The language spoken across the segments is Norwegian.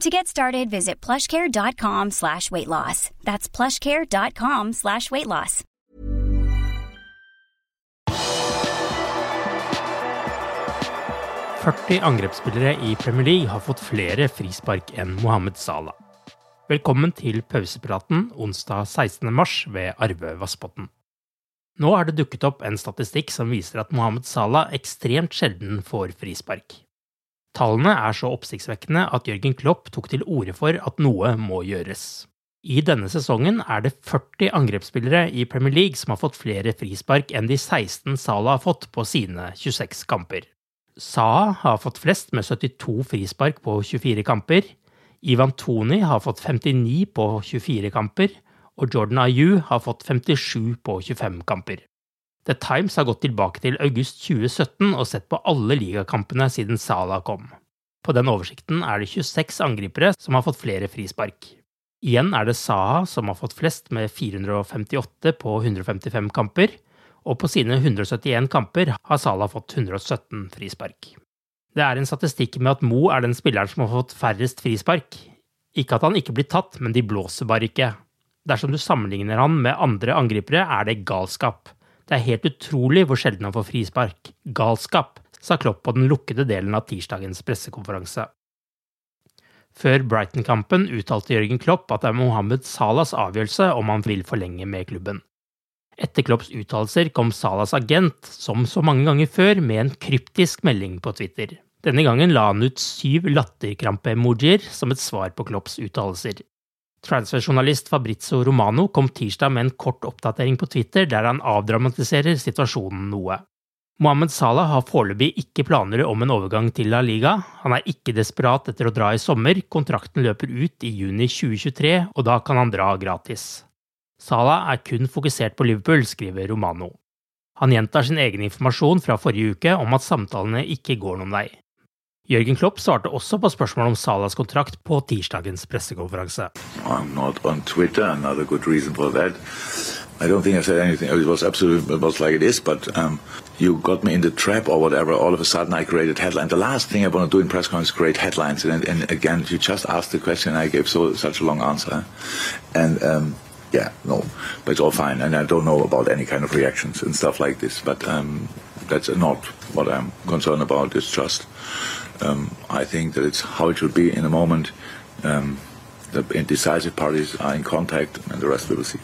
To get started, visit plushcare.com slash weight loss. That's plushcare.com slash weight loss. «40 angrepsspillere i Premier League har fått flere frispark enn Mohammed Salah. Velkommen til pausepraten onsdag 16. mars ved Arve Vassbotn. Nå har det dukket opp en statistikk som viser at Mohammed Salah ekstremt sjelden får frispark. Tallene er så oppsiktsvekkende at Jørgen Klopp tok til orde for at noe må gjøres. I denne sesongen er det 40 angrepsspillere i Premier League som har fått flere frispark enn de 16 Salah har fått på sine 26 kamper. Saha har fått flest med 72 frispark på 24 kamper. Ivan Toni har fått 59 på 24 kamper, og Jordan Ayew har fått 57 på 25 kamper. The Times har gått tilbake til august 2017 og sett på alle ligakampene siden Salah kom. På den oversikten er det 26 angripere som har fått flere frispark. Igjen er det Saha som har fått flest med 458 på 155 kamper, og på sine 171 kamper har Salah fått 117 frispark. Det er en statistikk med at Mo er den spilleren som har fått færrest frispark. Ikke at han ikke blir tatt, men de blåser bare ikke. Dersom du sammenligner han med andre angripere, er det galskap. Det er helt utrolig hvor sjelden han får frispark. Galskap, sa Klopp på den lukkede delen av tirsdagens pressekonferanse. Før Brighton-kampen uttalte Jørgen Klopp at det er Mohammed Salas avgjørelse om han vil forlenge med klubben. Etter Klopps uttalelser kom Salas agent, som så mange ganger før, med en kryptisk melding på Twitter. Denne gangen la han ut syv latterkrampe-emojier som et svar på Klopps uttalelser. Transferjournalist Fabrizio Romano kom tirsdag med en kort oppdatering på Twitter der han avdramatiserer situasjonen noe. Mohammed Salah har foreløpig ikke planer om en overgang til La Liga. Han er ikke desperat etter å dra i sommer, kontrakten løper ut i juni 2023, og da kan han dra gratis. Salah er kun fokusert på Liverpool, skriver Romano. Han gjentar sin egen informasjon fra forrige uke om at samtalene ikke går noen vei. Jørgen Klopp svarte også på spørsmål om Salas kontrakt på tirsdagens pressekonferanse. I'm not on Twitter, another good reason for that. I don't think I said anything. It was absolutely it was like it is, but um, you got me in the trap or whatever. All of a sudden, I created headlines. The last thing I want to do in press conference is create headlines. And, and again, you just asked the question, I gave so such a long answer. And um, yeah, no, but it's all fine. And I don't know about any kind of reactions and stuff like this. But um, that's not what I'm concerned about. It's just um, I think that it's how it should be in a moment. Um, the indecisive parties are in contact, and the rest we will see.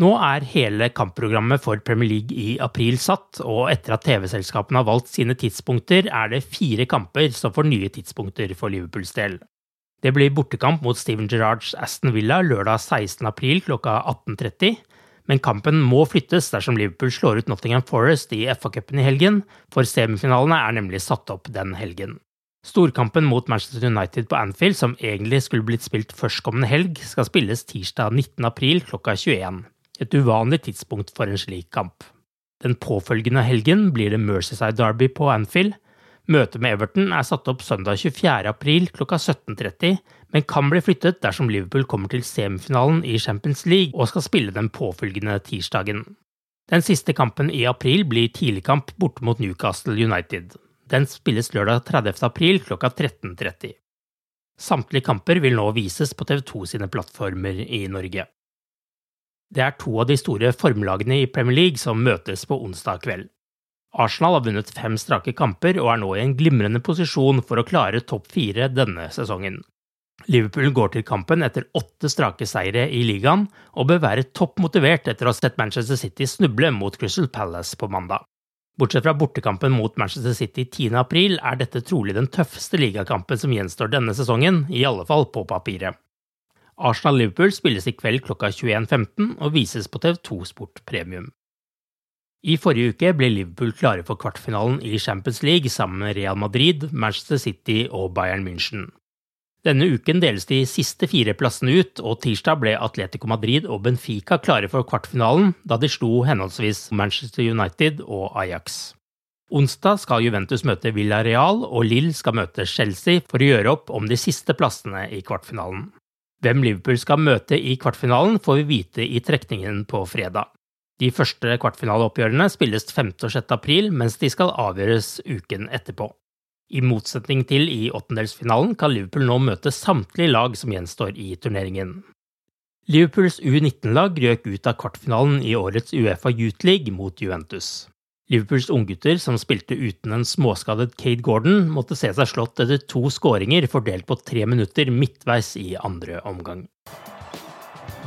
Nå er hele kampprogrammet for Premier League i april satt, og etter at TV-selskapene har valgt sine tidspunkter, er det fire kamper som får nye tidspunkter for Liverpools del. Det blir bortekamp mot Steven Gerrards Aston Villa lørdag 16. april klokka 18.30, men kampen må flyttes dersom Liverpool slår ut Nottingham Forest i FA-cupen i helgen, for semifinalene er nemlig satt opp den helgen. Storkampen mot Manchester United på Anfield, som egentlig skulle blitt spilt førstkommende helg, skal spilles tirsdag 19. april klokka 21 et uvanlig tidspunkt for en slik kamp. Den påfølgende helgen blir det Mercyside Derby på Anfield, Møtet med Everton er satt opp søndag 24. april klokka 17.30, men kan bli flyttet dersom Liverpool kommer til semifinalen i Champions League og skal spille den påfølgende tirsdagen. Den siste kampen i april blir tidligkamp borte mot Newcastle United. Den spilles lørdag 30. april klokka 13.30. Samtlige kamper vil nå vises på TV2 sine plattformer i Norge. Det er to av de store formlagene i Premier League som møtes på onsdag kveld. Arsenal har vunnet fem strake kamper og er nå i en glimrende posisjon for å klare topp fire denne sesongen. Liverpool går til kampen etter åtte strake seire i ligaen, og bør være topp motivert etter å ha sett Manchester City snuble mot Crystal Palace på mandag. Bortsett fra bortekampen mot Manchester City 10. april er dette trolig den tøffeste ligakampen som gjenstår denne sesongen, i alle fall på papiret. Arsenal-Liverpool spilles i kveld klokka 21.15 og vises på TV2 Sport Premium. I forrige uke ble Liverpool klare for kvartfinalen i Champions League sammen med Real Madrid, Manchester City og Bayern München. Denne uken deles de siste fire plassene ut, og tirsdag ble Atletico Madrid og Benfica klare for kvartfinalen, da de slo henholdsvis Manchester United og Ajax. Onsdag skal Juventus møte Villarreal, og Lill skal møte Chelsea for å gjøre opp om de siste plassene i kvartfinalen. Hvem Liverpool skal møte i kvartfinalen, får vi vite i trekningen på fredag. De første kvartfinaleoppgjørene spilles 5. og 6. april, mens de skal avgjøres uken etterpå. I motsetning til i åttendelsfinalen kan Liverpool nå møte samtlige lag som gjenstår i turneringen. Liverpools U19-lag røk ut av kvartfinalen i årets Uefa Youth League mot Juventus. Liverpools unggutter, som spilte uten en småskadet Cade Gordon, måtte se seg slått etter to skåringer fordelt på tre minutter midtveis i andre omgang.